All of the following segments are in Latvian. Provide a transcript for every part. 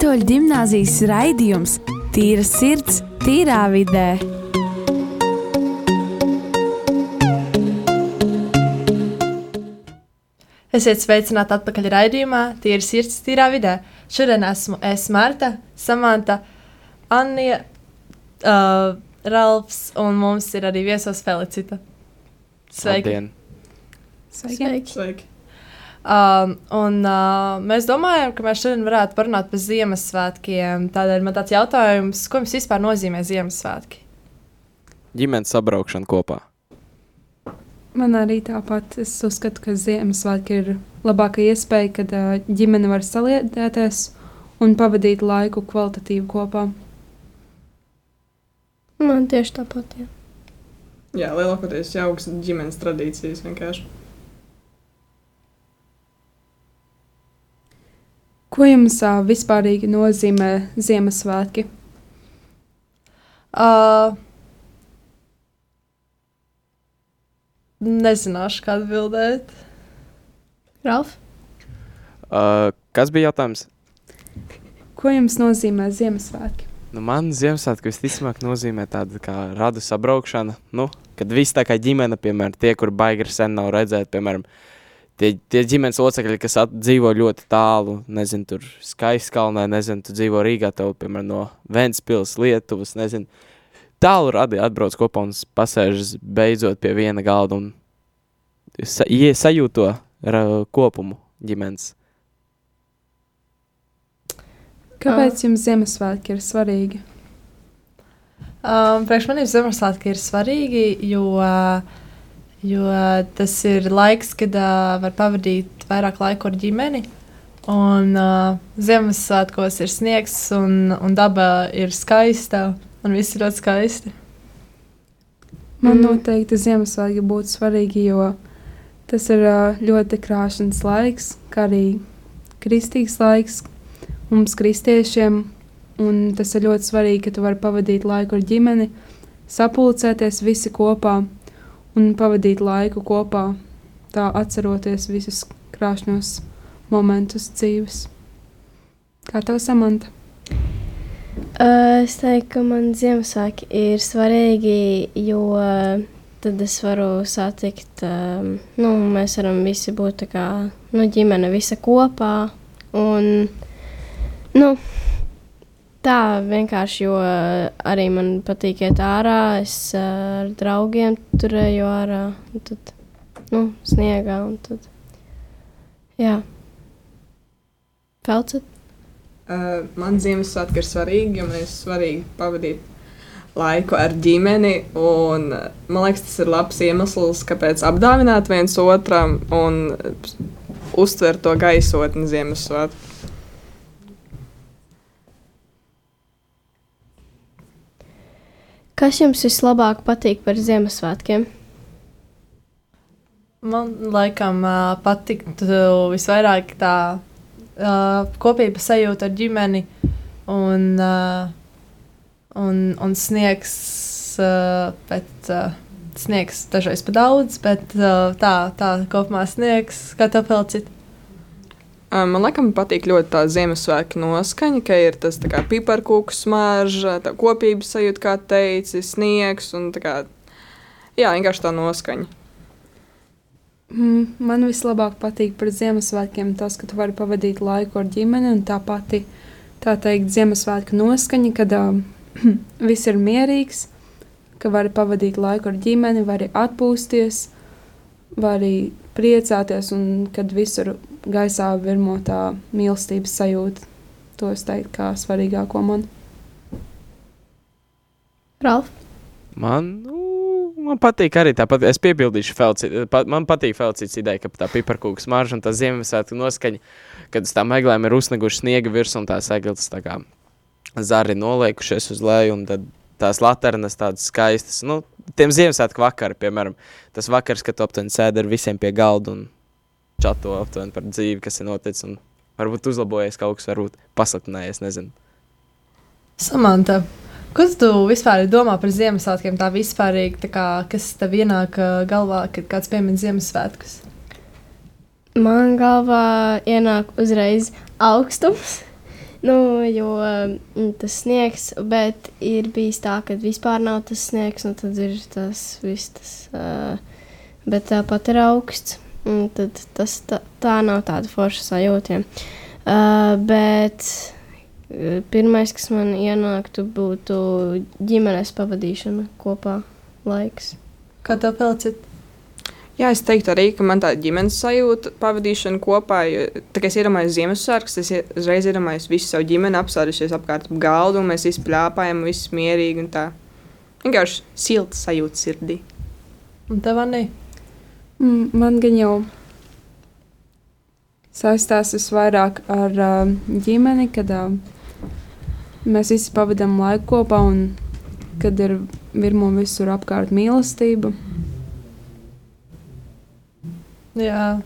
Katoļu gimnāzijas raidījums Tīra sirds, tīrā vidē. Esiet sveicināti atpakaļ raidījumā, Tīra sirds, tīrā vidē. Šodien esmu es, Marta, Samanta, Anija, uh, Ralfs un mums ir arī viesos Felicita. Sveiki! Labdien. Sveiki! Sveiki. Sveiki. Um, un, uh, mēs domājam, ka mēs šodien varētu parunāt par Ziemassvētkiem. Tādēļ man tāds jautājums, ko jums vispār nozīmē Ziemassvētki? Ģimenes sabraukšana kopā. Man arī tāpat. Es uzskatu, ka Ziemassvētki ir labākā iespēja, kad uh, ģimene var saliedēties un pavadīt laiku kvalitatīvi kopā. Man tieši tāpat. Jā. Jā, lielākoties jauks ģimenes tradīcijas vienkārši. Ko jums uh, vispārīgi nozīmē Ziemassvētki? Uh, nezināšu, kā atbildēt. Ralf, Uh, kas bija jautājums? Ko jums nozīmē Ziemassvētki? Nu, man Ziemassvētku visticamāk nozīmē tāda kā radu sabraukšana. Nu, kad viss tā kā ģimene, piemēram, tie, kur baigi sen nav redzēti, piemēram, tie, tie ģimenes locekļi, kas at, dzīvo ļoti tālu, nezinu, tur skaistkalnē, nezinu, tu dzīvo Rīgā, tev, piemēram, no Ventspils, Lietuvas, nezinu, tālu radi atbrauc kopā un pasēžas beidzot pie viena galda un sa, ie- sajūto ra, kopumu ģimenes. Kāpēc jums Ziemassvētki ir svarīgi? Um, Priekš maniem Ziemassvētki ir svarīgi, jo, jo tas ir laiks, kad uh, var pavadīt vairāk laika ar ģimeni. Un uh, Ziemassvētkos ir sniegs, un, un daba ir skaista, un viss ir ļoti skaisti. Man Mm. noteikti Ziemassvētki būtu svarīgi, jo tas ir ā, ļoti krāšņs laiks, kā arī kristīgs laiks mums, kristiešiem. Un tas ir ļoti svarīgi, ka tu vari pavadīt laiku ar ģimeni, sapulcēties visi kopā un pavadīt laiku kopā, tā atceroties visus krāšņos momentus dzīves. Kā tev samanta? uh, es teiktu, ka man Ziemassvētki ir svarīgi, jo uh, tad es varu satikt, um, nu, mēs varam visi būt tā kā nu, ģimene, visa kopā. Un, nu, tā vienkārši, jo uh, arī man patīk iet ārā, es uh, ar draugiem turēju ārā, un tad, nu, sniegā, un tad, jā. Felcet? Uh, man Ziemassvētki ir svarīgi, jo man ir svarīgi pavadīt laiku ar ģimeni. Un, uh, man liekas, tas ir labs iemesls, kāpēc apdāvināt viens otram un uztvert to gaisotni Ziemassvētku. Kas jums vislabāk patīk par Ziemassvētkiem? Man laikam uh, patiktu visvairāk tā uh, kopības sajūta ar ģimeni un, uh, un, un sniegs, uh, bet uh, sniegs dažreiz pa daudz, bet uh, tā, tā kopumā sniegs, kā tev pelcīt. Man liekas, patīk ļoti tā Ziemassvētku noskaņa, ka ir tas piparkūku smarža, tā kopības sajūta, kā teici, sniegs un tā kā, jā, vienkārši tā noskaņa. Mm, Man vislabāk patīk par Ziemassvētkiem tas, ka tu vari pavadīt laiku ar ģimeni un tā pati, tā teikt, Ziemassvētku noskaņa, kad uh, viss ir mierīgs, ka vari pavadīt laiku ar ģimeni, vari atpūsties, vari priecāties un kad visur gaisā virmo tā mīlestības sajūta. To es teiktu kā svarīgāko man. Ralf? Man, nu, man patīk arī tāpat. Es piebildīšu, Felci, pa, man patīk Felcīts ideja, ka tā piparkūka smarža un tā Ziemassvētku noskaņa, kad uz tām eglēm ir uzsneguši sniega virs un tās eglis tā kā zari noliekušies uz leju un tad tās laternas tādas skaistas. Nu, tiem Ziemassvētku vakari, piemēram, tas vakars, kad tu aptuveni sēdi ar visiem pie galda un čato aptuveni par dzīvi, kas ir noticis un varbūt uzlabojies kaut kas, varbūt pasliktinājies, nezinu. Samanta, ko tu vispār domā par Ziemassvētkiem? Tā vispārīgi, tā kā, kas tev ienāk ā, galvā, kad kāds piemin Ziemassvētkus? Man galvā ienāk uzreiz augstums, Nu, jo mm, tas sniegs, bet ir bijis tā, ka vispār nav tas sniegs, un tad ir tas viss. Tas, uh, bet tāpat ir augsts. Un tad tas tā, tā nav tāda forša sajūta. Uh, bet uh, pirmais, kas man ienāktu, būtu ģimenes pavadīšana kopā laiks. Kā tev pēcīt? Jā, es teiktu arī, ka man tā ģimenes sajūta pavadīšana kopā, jo tā kā es iedomājos Ziemassvētkus, es uzreiz iedomājos visu savu ģimeni apsēdušies apkārt ap galdu, un mēs visi plēpājam, viss mierīgi un tā. Vienkārši silta sajūta sirdī. Un tev, Anī? Mm, Man gan jau saistās visvairāk ar uh, ģimeni, kad uh, mēs visi pavadām laiku kopā un kad ir virmo visur apkārt mīlestība. Jā.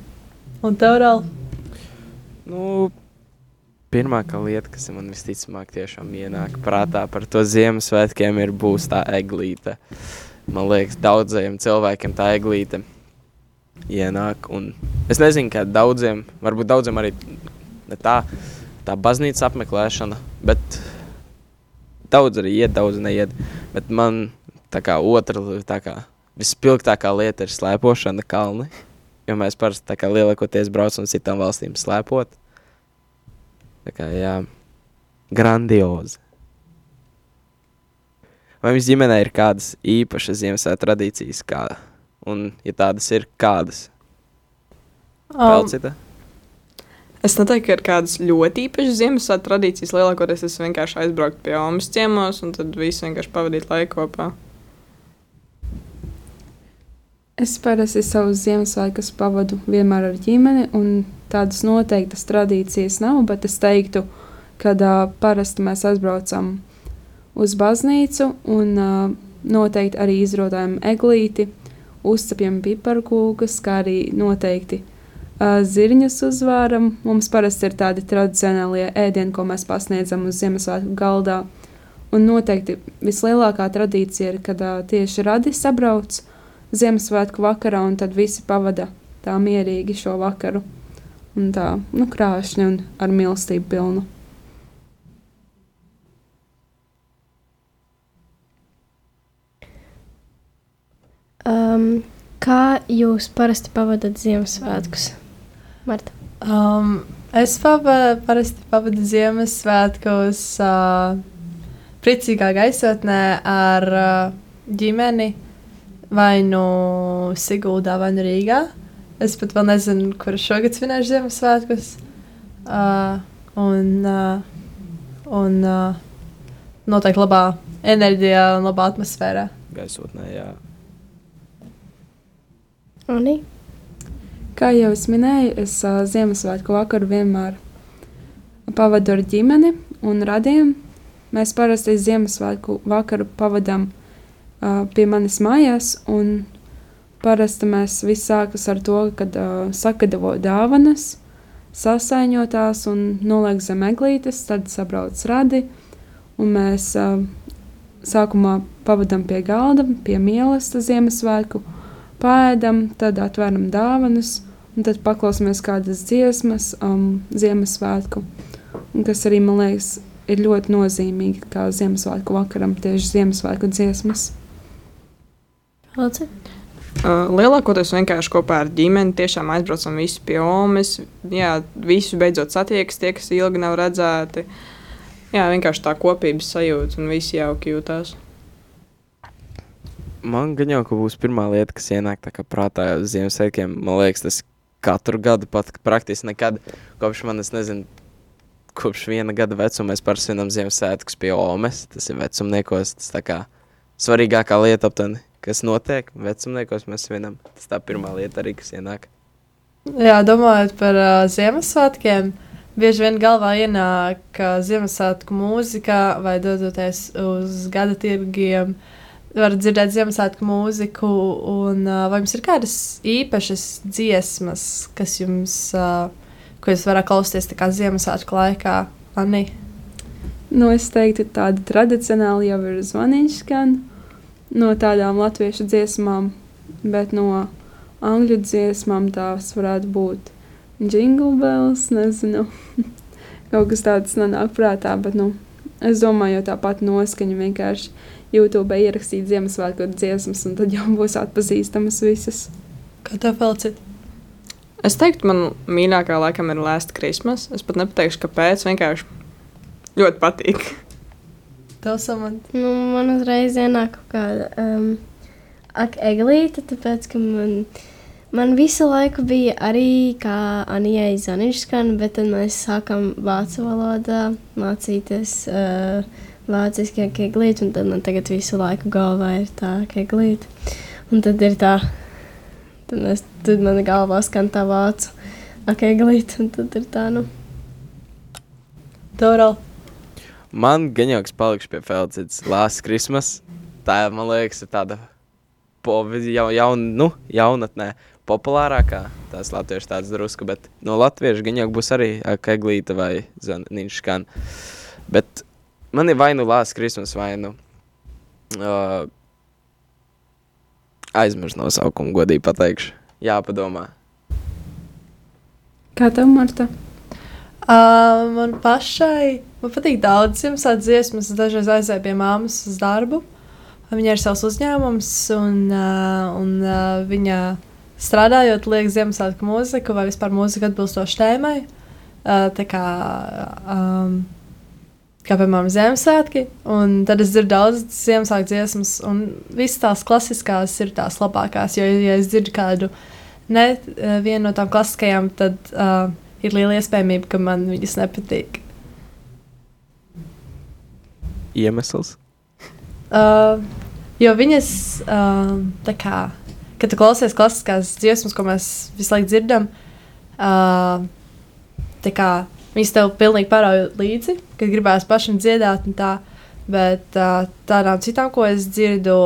Un tev, Rāl? Nu, pirmā lieta, kas man visticamāk tiešām ienāk prātā par to Ziemassvētkiem, ir būs tā eglīte. Man liekas, daudziem cilvēkiem tā eglīte ienāk. Un es nezinu, kā daudziem, varbūt daudziem arī tā, tā baznīcas apmeklēšana, bet daudz arī iet, daudz neiet. Bet man tā kā otra, tā kā vispilgtākā lieta ir slēpošana kalni. Jo mēs parasti tā kā lielākoties braucam uz citām valstīm slēpot. Tā kā jā, grandiozi. Vai jums ģimenē ir kādas īpašas Ziemassvētku tradīcijas? Kā? Un, ja tādas ir, kādas? Um, Pelcita? Es neteiktu, ka ir kādas ļoti īpašas Ziemassvētku tradīcijas. Lielākoties es vienkārši aizbrauktu pie Omas ciemos, un tad visi vienkārši pavadītu laiku kopā. Es parasti savus Ziemassvētkus pavadu vienmēr ar ģimeni, un tādas noteiktas tradīcijas nav, bet es teiktu, ka uh, parasti mēs aizbraucam uz baznīcu un uh, noteikti arī izrotājam eglīti, uzcepjam piparkūkas, kā arī noteikti zirņus uzvāram. Mums parasti ir tādi tradicionālie ēdieni, ko mēs pasniedzam uz Ziemassvētku galdā. Un noteikti vislielākā tradīcija ir, kad tieši radi sabrauc Ziemassvētku vakarā, un tad visi pavada tā mierīgi šo vakaru. Un tā, nu, krāšņi un ar mīlestību pilnu. Um, kā jūs parasti pavadat Ziemassvētkus? Marta. Um, es pava, parasti pavadu Ziemassvētkos uh, priecīgā gaisotnē ar uh, ģimeni vai nu Siguldā, vai nu Rīgā. Es pat vēl nezinu, kur šogad svinēšu Ziemassvētkus. Uh, un uh, un uh, noteikti labā enerģijā un labā atmosfērā. Gaisotnē, jā. Anī? Kā jau es minēju, es uh, Ziemassvētku vakaru vienmēr pavadu ar ģimeni un radiem. Mēs parasti Ziemassvētku vakaru pavadām uh, pie manis mājās, un parasti mēs visi sākas ar to, kad uh, sagatavo dāvanas, sasaiņotās un noliek zem eglītes, tad sabrauc radi, un mēs uh, sākumā pavadām pie galda, pie mīlestības Ziemassvētku, pēdam, tad atveram dāvanas, un tad paklausāmies kādas dziesmas, um, Ziemassvētku, un kas arī, man liekas, ir ļoti nozīmīgi, kā Ziemassvētku vakaram tieši Ziemassvētku dziesmas. Lūdzu. Uh, lielākoties vienkārši kopā ar ģimeni tiešām aizbraucam visi pie Omas. Jā, visu beidzot satiekas tie, kas ilgi nav redzēti. Jā, vienkārši tā kopības sajūta un visi jauki jūtās. Man gan jau, ka būs pirmā lieta, kas ienāk prātā uz Ziemassvētkiem. Man liekas, tas katru gadu, pat praktiski nekad, kopš man, es nezinu, kopš viena gada vecuma mēs pārsvinam Ziemassvētkus pie Omes. Tas ir vecumniekos, tas tā kā svarīgākā lieta aptuveni, kas notiek. Vecumniekos mēs svinam. Tas tā pirmā lieta arī, kas ienāk. Jā, domājot par uh, Ziemassvētkiem, bieži vien galvā ienāk uh, Ziemassvētku mūzika vai dodoties uz gada tirgiem. Var dzirdēt Ziemassvētku mūziku, un uh, vai jums ir kādas īpašas dziesmas, kas jums, uh, ko jūs varat klausīties tā kā Ziemassvētku laikā, Anī? Nu, es teiktu, tāda tradicionāli jau ir zvaniņš skan no tādām latviešu dziesmām, bet no angļu dziesmām tās varētu būt jingle bells, nezinu. kaut kas tāds nenāk prātā, bet, nu, es domāju, jau tāpat noskaņa vienkārši YouTube ierakstīt Ziemassvētku dziesmas, un tad jau būs atpazīstamas visas. Kā tev felicit? Es teiktu, man mīļākā laikam ir Last Christmas. Es pat nepateikšu, kāpēc. Vienkārši ļoti patīk. Tev samant. Nu, man uzreiz ienāk kaut kāda um, ak, eglīte, tāpēc, ka man, man visu laiku bija arī kā Anijai Zaniškan, bet tad mēs sākam vācu valodā mācīties uh, vāciski ak, eglīte, un tad man tagad visu laiku galvā ir tā ak, eglīte. Un tad ir tā, tad, mēs, tad man galvā skan tā vācu ak, eglīte, un tad ir tā, nu. Vēl. Man gaņoks palikšu pie Felicits Last Christmas. Tā, man liekas, ir tāda po, jau, jaun, nu, jaunatnē populārākā. Tās latviešu tāds drusku, bet no latviešu gaņok būs arī Keglīta vai Zaniņškan. Bet man ir vai nu Last Christmas, vai nu uh, aizmirst nosaukumu, godīgi pateikšu. Jāpadomā. Kā tev, Marta? Uh, man pašai man patīk daudz Ziemassvētku dziesmas. Es dažreiz aizēju pie māmas uz darbu. Viņai ir savs uzņēmums, un, uh, un uh, viņa strādājot, liek Ziemassvētku mūziku vai vispār mūziku atbilstoši tēmai. Uh, tā kā, um, kā piemēram Ziemassvētki, un tad es dzirdu daudz Ziemassvētku dziesmas, un visas tās klasiskās ir tās labākās. Jo, ja es dzirdu kādu ne vienu no tām klasiskajām, tad uh, ir liela iespējamība, ka man viņas nepatīk. Iemesls? Uh, jo viņas, uh, tā kā, kad tu klausies klasiskās dziesmas, ko mēs visu laiku dzirdam, uh, tā kā viņas tev pilnīgi parauj līdzi, kad gribēs pašam dziedāt tā, bet uh, tādām citām, ko es dzirdu,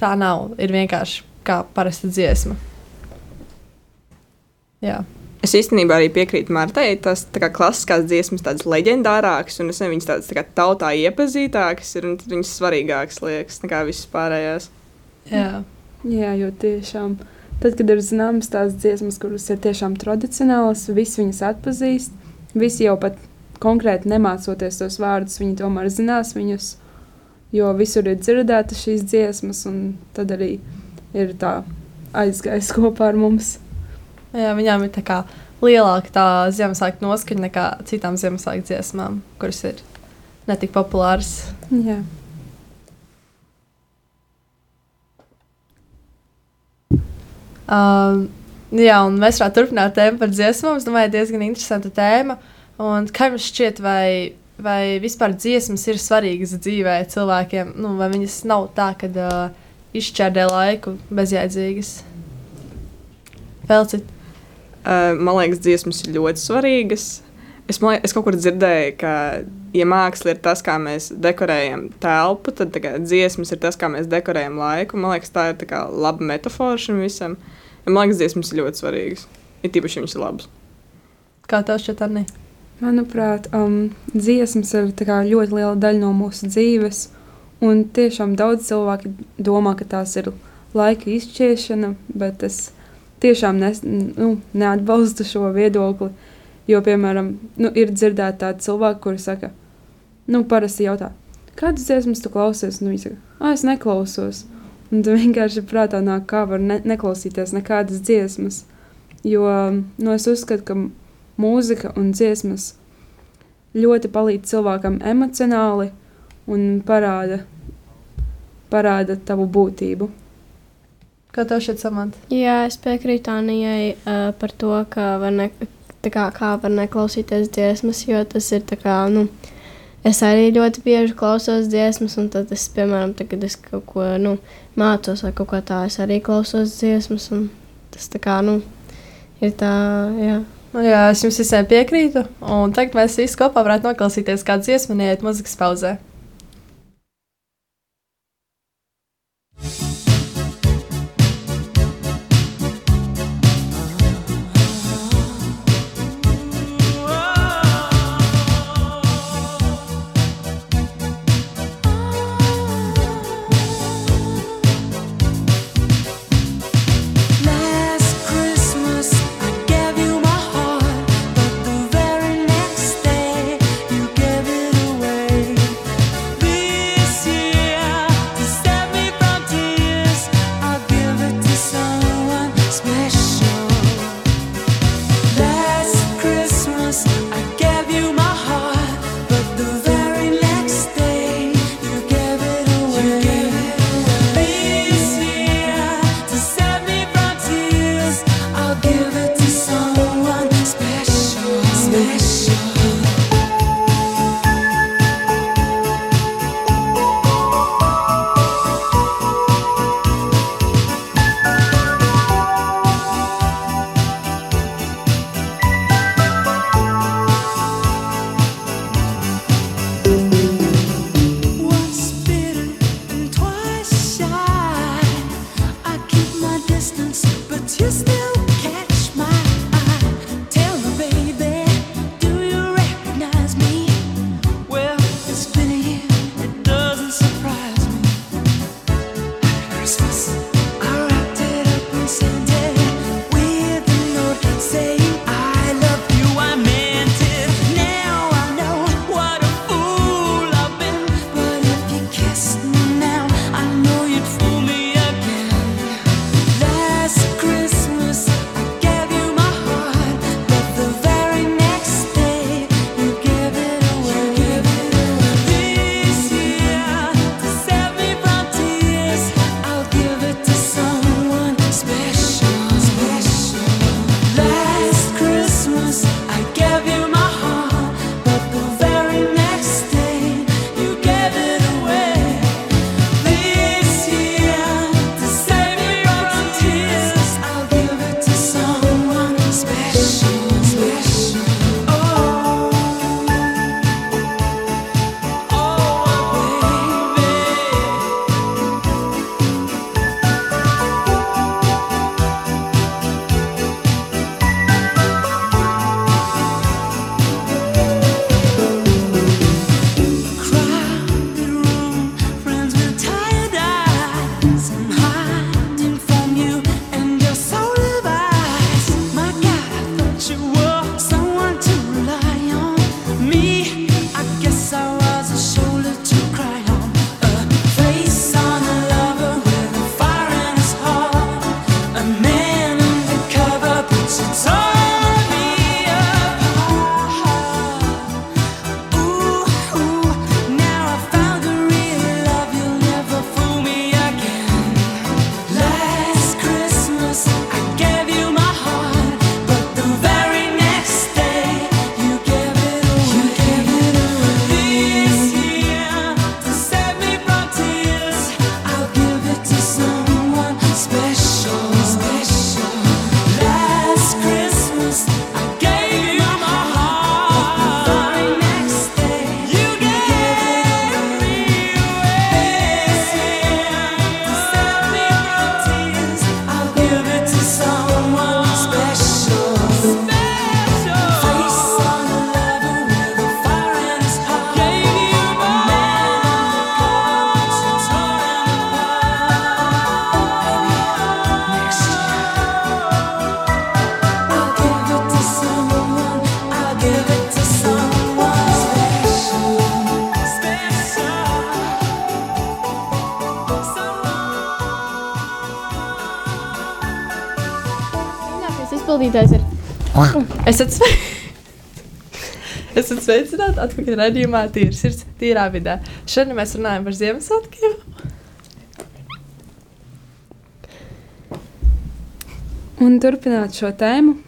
tā nav, ir vienkārši kā parasta dziesma. Jā. Es īstenībā arī piekrītu Martai. Tas tā kā klasiskās dziesmas, tādas leģendārākas, un es nezinu, viņas tādas tā kā tautā iepazītākas, ir un viņas svarīgākas liekas nekā visas pārējās. Jā. Jā, jo tiešām, tad, kad ir zināmas tās dziesmas, kuras ir tiešām tradicionālas, visi viņas atpazīst. Visi jau pat konkrēti nemācoties tos vārdus, viņi tomēr zinās viņus, jo visur ir dzirdētas šīs dziesmas, un tad arī ir tā aizgājis kopā ar mums. Jā, viņām ir tā kā lielāka tā Ziemassvētku noskaņa nekā citām Ziemassvētku dziesmām, kuras ir netik populāras. Jā. Um, jā, un mēs varētu turpināt tēmu par dziesmām. Es domāju, diezgan interesanta tēma. Un kā jums šķiet, vai, vai vispār dziesmas ir svarīgas dzīvē cilvēkiem? Nu, vai viņas nav tā, ka uh, izšķērdē laiku bezjēdzīgas? Felcit. Uh, man liekas, dziesmas ir ļoti svarīgas. Es, man, es kaut kur dzirdēju, ka, ja māksla ir tas, kā mēs dekorējam telpu, tad kā, dziesmas ir tas, kā mēs dekorējam laiku. Man liekas, tā ir tā kā, laba metāfora šim visam. Man liekas, dziesmas ir ļoti svarīgas. Ir tīpaši, ja viņas ir labas. Kā tev šķiet, Arni? Manuprāt, um, dziesmas ir tā kā ļoti liela daļa no mūsu dzīves. Un tiešām daudz cilvēki domā, ka tās ir laika izšķiešana, bet es tiešām nes, nu, neatbalstu šo viedokli. Jo, piemēram, nu, ir dzirdēti tādi cilvēki, kuri saka, nu, parasti jautā, kādas dziesmas tu klausies? Nu, viņi saka, ah, es neklausos. Un tu vienkārši prātā nāk, kā var ne neklausīties nekādas dziesmas. Jo nu, es uzskatu, ka mūzika un dziesmas ļoti palīdz cilvēkam emocionāli un parāda, parāda tavu būtību. Kā tev šķiet, Samants? Jā, es piekrītu Anijai uh, par to, ka var, ne, kā, kā var neklausīties dziesmas, jo tas ir tā kā, nu, es arī ļoti bieži klausos dziesmas, un tad es, piemēram, tagad es kaut ko, nu, mācos vai kaut ko tā, es arī klausos dziesmas, un tas tā kā, nu, ir tā, jā. Nu, jā, es jums visiem piekrītu, un tagad mēs visi kopā varētu noklausīties kādu dziesmu, neiet muzikas pauzē. Esat, sve... Esat sveicināti atpakaļ redzējumā, tīra sirds, tīrā vidē. Šodien mēs runājam par Ziemassvētkiem. Un turpināt šo tēmu,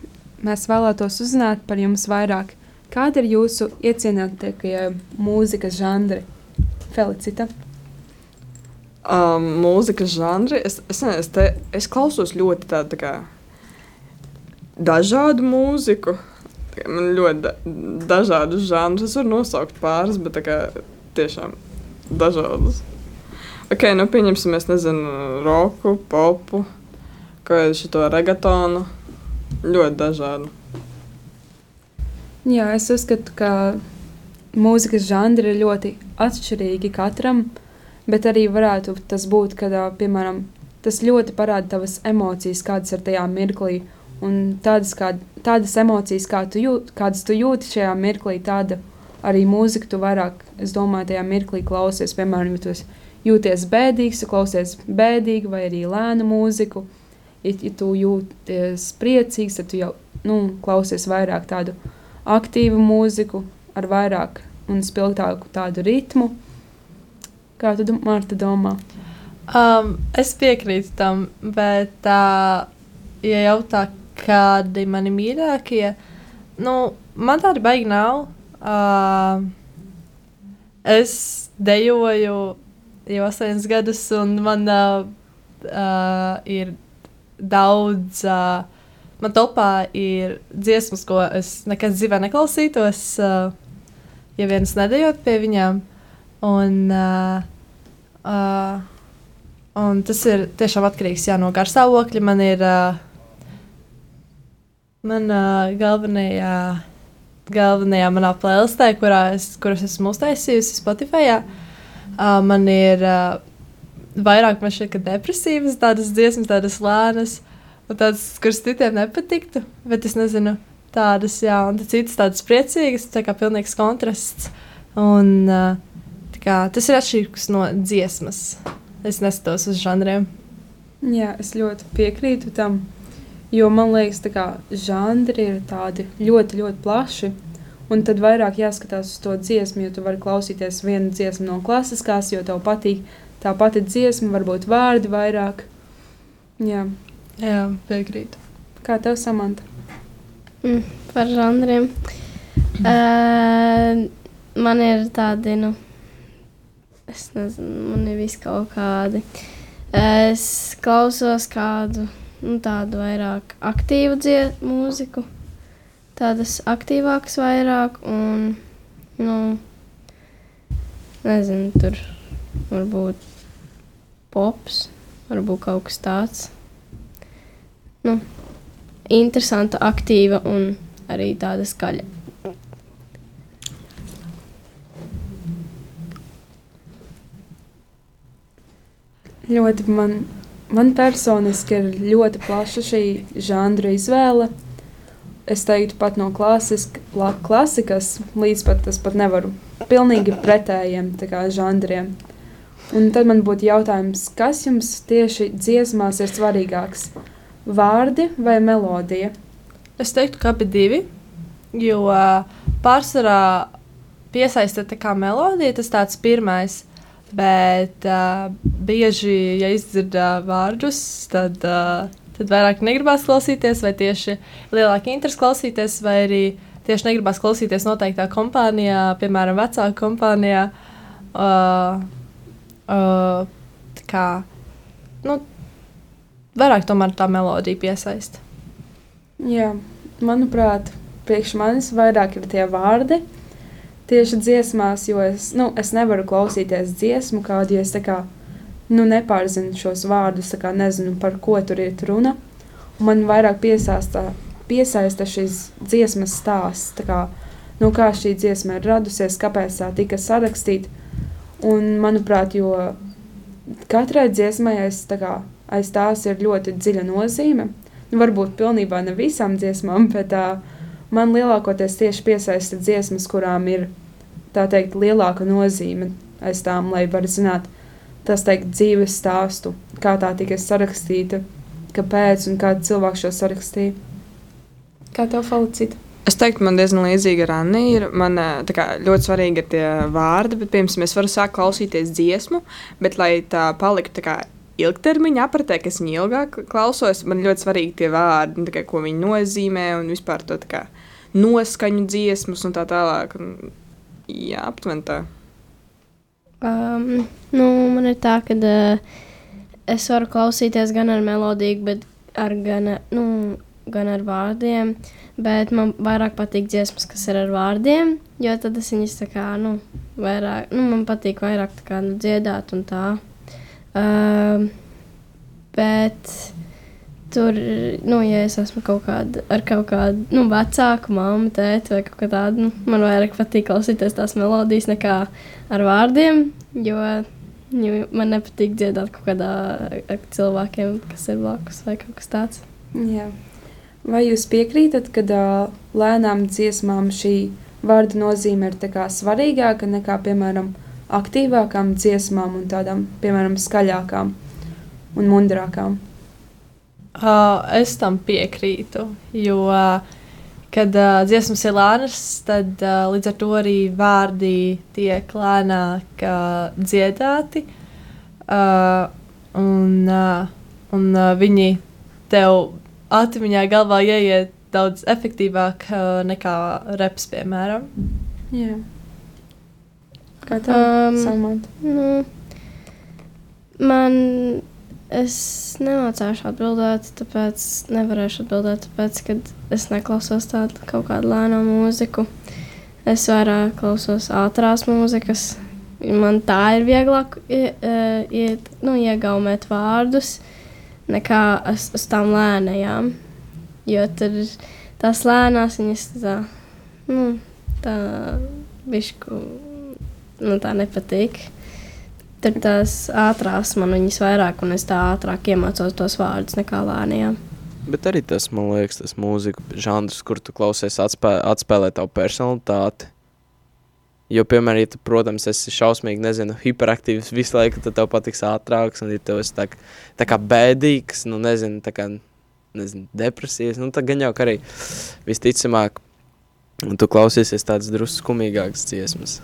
mēs vēlētos uzzināt par jums vairāk. Kāda ir jūsu iecienītākie mūzikas žanri? Felicita. Um, mūzikas žanri. Es, es, es, te, es klausos ļoti tādu tā kā, dažādu mūziku. Man ļoti da, dažādus žanrus. Es varu nosaukt pāris, bet kā, tiešām dažādus. Ok, nu pieņemsim, es nezinu, roku, popu, kā jau šo regatonu. Ļoti dažādu. Jā, es uzskatu, ka mūzikas žanri ir ļoti atšķirīgi katram, bet arī varētu tas būt, kad, piemēram, tas ļoti parāda tavas emocijas, kādas ir tajā mirklī. Un tādas, kā, tādas emocijas, kā tu jūt, kādas tu jūti šajā mirklī, tāda arī mūzika tu vairāk, es domāju, tajā mirklī klausies. Piemēram, ja tu jūties bēdīgs, tu klausies bēdīgi vai arī lēnu mūziku. Ja, ja tu jūties priecīgs, tad tu jau nu, klausies vairāk tādu aktīvu mūziku ar vairāk un spilgtāku tādu ritmu. Kā tu, Marta, domā? Um, es piekrītu tam, bet, uh, ja jautā, kādi mani mīļākie, nu, man tādi baigi nav. Uh, es dejoju jau astoņus gadus, un man uh, uh, ir daudz. Uh, man topā ir dziesmas, ko es nekad dzīvē neklausītos, uh, ja viens nedējot pie viņām. Un, uh, uh, Un tas ir tiešām atkarīgs jā, no garstāvokļa. Man ir uh, man, uh, galvenajā, galvenajā manā playlistē, es, kuras esmu uztaisījusi Spotify. Uh, man ir uh, vairāk man šķiet, depresīvas, tādas dziesmas, tādas lēnas, un tādas, kuras citiem nepatiktu. Bet es nezinu, tādas, jā, un citas tādas priecīgas, tā kā pilnīgs kontrasts. Un, uh, kā, tas ir atšķirīgs no dziesmas. Es neskatos uz žanriem. Jā, es ļoti piekrītu tam. Jo man liekas, ka žanri ir tādi ļoti, ļoti plaši. Un tad vairāk jāskatās uz to dziesmu, jo tu vari klausīties vienu dziesmu no klasiskās, jo tev patīk tā pati dziesma, varbūt vārdi vairāk. Jā, Jā, piekrītu. kā tev samanta? Mm, par žanriem. Uh, man ir tādi, nu, es nezinu, man ir vis kaut kādi. Es klausos kādu, nu, tādu vairāk aktīvu dzie- mūziku, tādas aktīvākas vairāk, un, nu, nezinu, tur varbūt pops, varbūt kaut kas tāds. Nu, interesanta, aktīva un arī tāda skaļa. Ļoti man, man personiski ir ļoti plaša šī žanra izvēle. Es teiktu, pat no klasisk, la, klasikas līdz pat tas pat nevaru pilnīgi pretējiem kā, žanriem. Un tad man būtu jautājums, kas jums tieši dziesmās ir svarīgāks? Vārdi vai melodija? Es teiktu, ka abi divi. Jo uh, pārsvarā piesaista tā kā melodija, tas tāds pirmais. Bet uh, bieži, ja izdzird uh, vārdus, tad, uh, tad vairāk negribās klausīties, vai tieši lielāka interese klausīties, vai arī tieši negribās klausīties noteiktā kompānijā, piemēram, vecāka kompānijā. Uh, uh, kā, nu, vairāk tomēr tā melodija piesaista. Jā, manuprāt, priekš manis vairāk ir tie vārdi. Tieši dziesmās, jo es, nu, es nevaru klausīties dziesmu kādu, ja es kā, nu, nepārzinu šos vārdus, kā nezinu, par ko tur ir runa. Un man vairāk piesaista, piesaista šīs dziesmas stāsts, tā kā, nu, kā šī dziesma ir radusies, kāpēc tā tika sarakstīta. Un, manuprāt, jo katrai dziesmai aiz, tā kā, aiz tās ir ļoti dziļa nozīme. Nu, varbūt pilnībā ne visām dziesmām, bet uh, man lielākoties tieši piesaista dziesmas, kurām ir tā teikt lielāka nozīme aiz tām, lai var zināt tas teikt dzīves stāstu, kā tā tika sarakstīta, kāpēc un kāda cilvēka šo sarakstīja. Kā tev felicita? Es teiktu, man diezgan līdzīga. Ir. Man ā, tā kā, ļoti svarīgi ir tie vārdi, bet, piemēram, es varu sākt klausīties dziesmu, bet, lai tā paliktu tā kā ilgtermiņa apritē, kas viņu ilgāk klausos, man ļoti svarīgi tie vārdi, tā kā, ko viņi nozīmē un vispār to kā, noskaņu dziesmas un tā tālāk. Un, jā, aptuveni tā. Um, nu, man ir tā, ka uh, es varu klausīties gan ar melodiju, bet ar gan, nu, gan ar vārdiem. Bet man vairāk patīk dziesmas, kas ir ar vārdiem, jo tad es viņas tā kā, nu, vairāk, nu, man patīk vairāk tā kā, nu, dziedāt un tā. Um, bet tur, nu, ja es esmu kaut kāda, ar kaut kādu, nu, vecāku mammu, tēti vai kaut kā tādu, nu, man vairāk patīk klausīties tās melodijas nekā ar vārdiem, jo, jo man nepatīk dziedāt kaut kādā ar cilvēkiem, kas ir blakus vai kaut kas tāds. Jā. Vai jūs piekrītat, ka uh, lēnām dziesmām šī vārda nozīme ir tā kā svarīgāka nekā, piemēram, aktīvākām dziesmām un tādām, piemēram, skaļākām un mundrākām? Uh, es tam piekrītu, jo, uh, kad uh, dziesmas ir lēnas, tad uh, līdz ar to arī vārdi tiek lēnāk uh, dziedāti. Uh, un, uh, un uh, viņi tev atmiņā galvā ieiet daudz efektīvāk uh, nekā reps, piemēram. Jā. Kā tev, Um, Samant? Nu, man, es nemācīšu atbildēt, tāpēc nevarēšu atbildēt, tāpēc, ka es neklausos tādu kaut kādu lēnu mūziku. Es vairāk klausos ātrās mūzikas. Man tā ir vieglāk ie, e, iet, nu, iegaumēt vārdus nekā uz, uz tām lēnajām. Jo tur tās lēnās viņas tā, nu, tā bišku, nu, tā nepatīk. Tur tās ātrās man viņas vairāk, un es tā ātrāk iemācos tos vārdus nekā lēnajām. Bet arī tas, man liekas, tas mūzikas žanrs, kur tu klausies, atspē, atspēlē tavu personalitāti. Jo, piemēram, ja tu, protams, esi šausmīgi, nezinu, hiperaktīvs visu laiku, tad tev patiks ātrāks, un ja tu esi tā, tā kā bēdīgs, nu, nezinu, tā kā, nezinu, depresijas, nu, tad gan jau, arī visticamāk, un tu klausīsies tādas drusku skumīgākas dziesmas.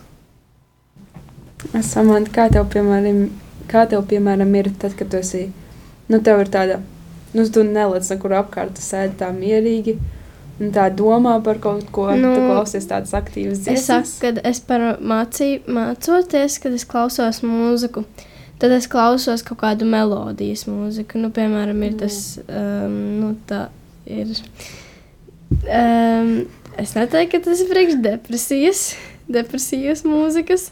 Samant, kā tev, piemēram, kā tev, piemēram, ir tad, kad tu esi, nu, tev ir tāda, nu, tu nelec nekur apkārt, tu sēdi tā mierīgi, un tā domā par kaut ko, nu, tu klausies tādas aktīvas Es saku, dziesmas. kad es par mācību, mācoties, kad es klausos mūziku, tad es klausos kaut kādu melodijas mūziku. Nu, piemēram, ir tas, um, nu, tā ir. Um, es neteiktu, ka tas ir priekš depresijas, depresijas mūzikas.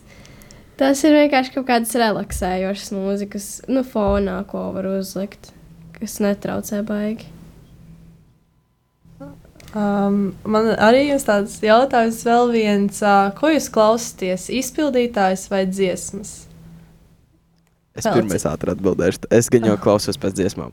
Tas ir vienkārši kaut kādas relaksējošas mūzikas, nu, fonā, ko var uzlikt, kas netraucē baigi. Um, man arī ir tāds jautājums, vēl viens, uh, ko jūs klausāties? Izpildītājs vai dziesmas? Es pirmais ātri atbildēšu. Es gan jau klausos pēc dziesmām.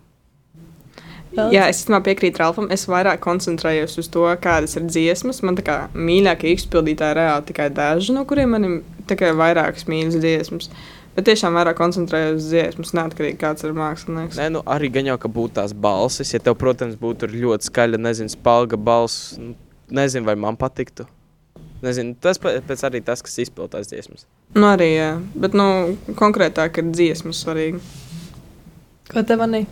Jā, es tam piekrītu Ralfam. Es vairāk koncentrējos uz to, kādas ir dziesmas. Man tā kā mīļākie izpildītāji reāli tikai daži, no kuriem man ir tikai vairākas mīļas dziesmas. Bet tiešām vairāk koncentrējos uz dziesmas, neatkarīgi kāds ir mākslinieks. Nē, nu arī gan jau, ka būtu tās balsis. Ja tev, protams, būtu ļoti skaļa, nezinu, spalga balss, nu, nezinu, vai man patiktu. Nezinu, tas pēc arī tas, kas izpildās dziesmas. Nu, arī, jā. Bet, nu, konkrētāk ir dziesmas svarīgi. Ko te manī?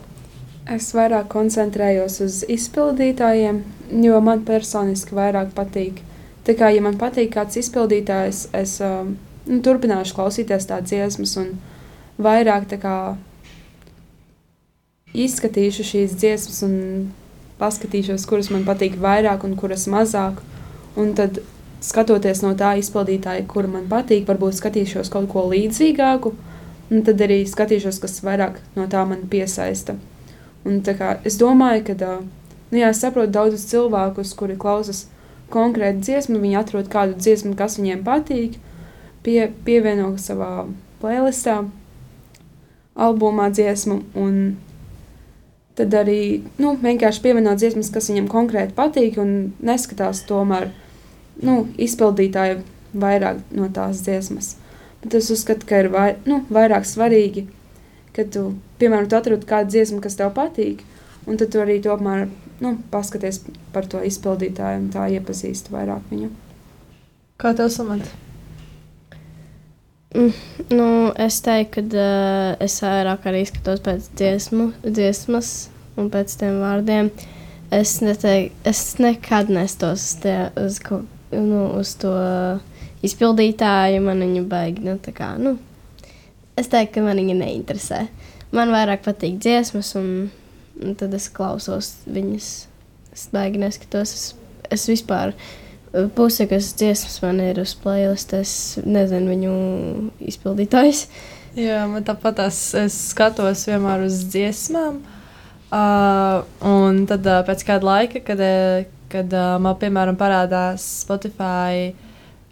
Es vairāk koncentrējos uz izpildītājiem, jo man personiski vairāk patīk. Tā kā, ja man patīk kāds izpildītājs, es um, nu, turpināšu klausīties tādas dziesmas un vairāk kā, izskatīšu šīs dziesmas un paskatīšos, kuras man patīk vairāk un kuras mazāk. Un tad, skatoties no tā izpildītāja, kura man patīk, varbūt skatīšos kaut ko līdzīgāku, un tad arī skatīšos, kas vairāk no tā man piesaista. Un, kā, es domāju, ka ā, nu, jā, es saprotu daudzus cilvēkus, kuri klausās konkrētu dziesmu, viņi atrod kādu dziesmu, kas viņiem patīk, pie, pievieno savā playlistā, albumā dziesmu. Un tad arī nu, vienkārši pievieno dziesmas, kas viņam konkrēti patīk, un neskatās tomēr nu, izpildītāju vairāk no tās dziesmas. Bet es uzskatu, ka ir vai, nu, vairāk svarīgi, kad tu, piemēram, tu atrod kādu dziesmu, kas tev patīk, Un tad tu arī tomēr nu, paskaties par to izpildītāju un tā iepazīsti vairāk viņu. Kā tev samant? Nu, es teiktu, ka uh, es vairāk arī skatos pēc dziesmu, dziesmas un pēc tiem vārdiem. Es, neteik, es nekad nestos uz, tie, uz, ko, nu, uz to izpildītāju. Man viņa baigi. Nu, kā, nu, es teiktu, ka man viņa neinteresē. Man vairāk patīk dziesmas, un, un tad es klausos viņas. Es baigi neskatos. Es, es vispār Puse, kas dziesmas man ir uz playlist, es nezinu viņu izpildītājs. Jā, man tāpat es, es skatos vienmēr uz dziesmām. Uh, un tad uh, pēc kāda laika, kad, uh, kad uh, man piemēram parādās Spotify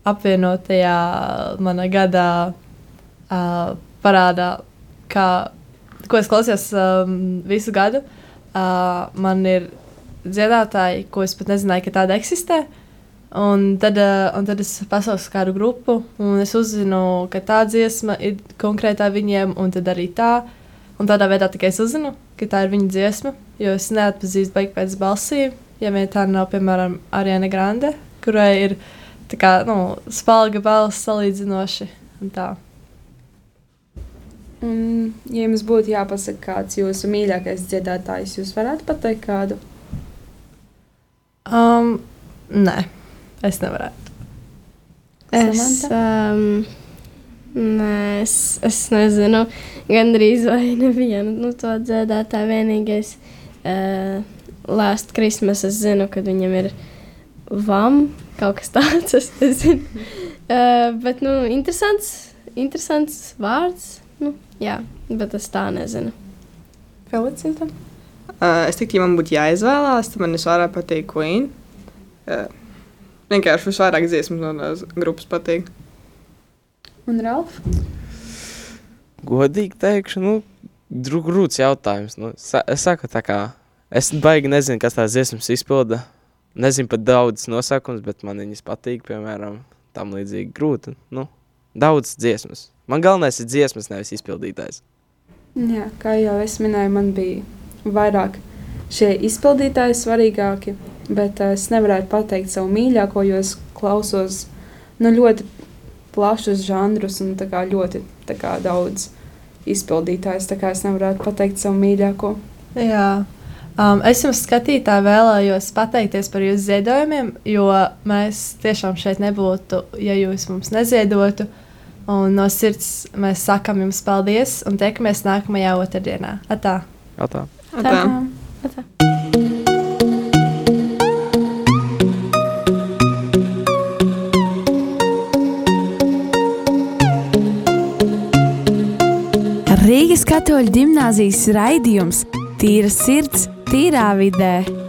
apvienotajā manā gadā, uh, parādā, kā, ko es klausījos um, visu gadu, uh, man ir dziedātāji, ko es pat nezināju, ka tāda eksistē. Un tad, uh, un tad es pasaucu kādu grupu, un es uzzinu, ka tā dziesma ir konkrētā viņiem, un tad arī tā. Un tādā veidā tikai es uzzinu, ka tā ir viņa dziesma, jo es neatpazīstu beigās pēc balsīm. Ja vien tā nav, piemēram, Ariana Grande, kurai ir kā, nu, spēļa balss salīdzinoši. Un tā. Un, ja jums būtu jāpasaka, kāds ir jūsu mīļākais dziedātājs, jūs varētu pateikt kādu? Um, nē. Es nevarētu. Es, um, nē, es, es nezinu, gandrīz vai nevienu nu, to dziedātāju. Vienīgais uh, Last Christmas, es zinu, ka viņam ir vam, kaut kas tāds, es nezinu. Uh, bet, nu, interesants, interesants vārds. Nu, jā, bet es tā nezinu. Felicita? Uh, es teiktu, ja man būtu jāizvēlās, tad man visvairāk patīk Queen. Uh, Vienkārši visvairāk dziesmas no tās grupas patīk. Un Ralf? Godīgi teikšu, nu, grūts jautājums. Nu, es saku, tā kā es baigi nezinu, kas tās dziesmas izpilda. Nezinu pat daudz nosaukumus, bet man viņas patīk, piemēram, tam līdzīgi grūti. Nu, daudz dziesmas. Man galvenais ir dziesmas, nevis izpildītājs. Jā, kā jau es minēju, man bija vairāk šie izpildītāji svarīgāki. Bet uh, es nevarētu pateikt savu mīļāko, jo es klausos nu, ļoti plašus žanrus un kā, ļoti kā, daudz izpildītājus. Tā kā es nevarētu pateikt savu mīļāko. Jā. Um, es jums, skatītāji, vēlējos pateikties par jūsu ziedojumiem, jo mēs tiešām šeit nebūtu, ja jūs mums neziedotu. Un no sirds mēs sakām jums paldies un tiekamies nākamajā otrdienā. Atā! Atā. Atā. Atā. Rīgas katoļu gimnāzijas raidījums Tīra sirds, tīrā vidē.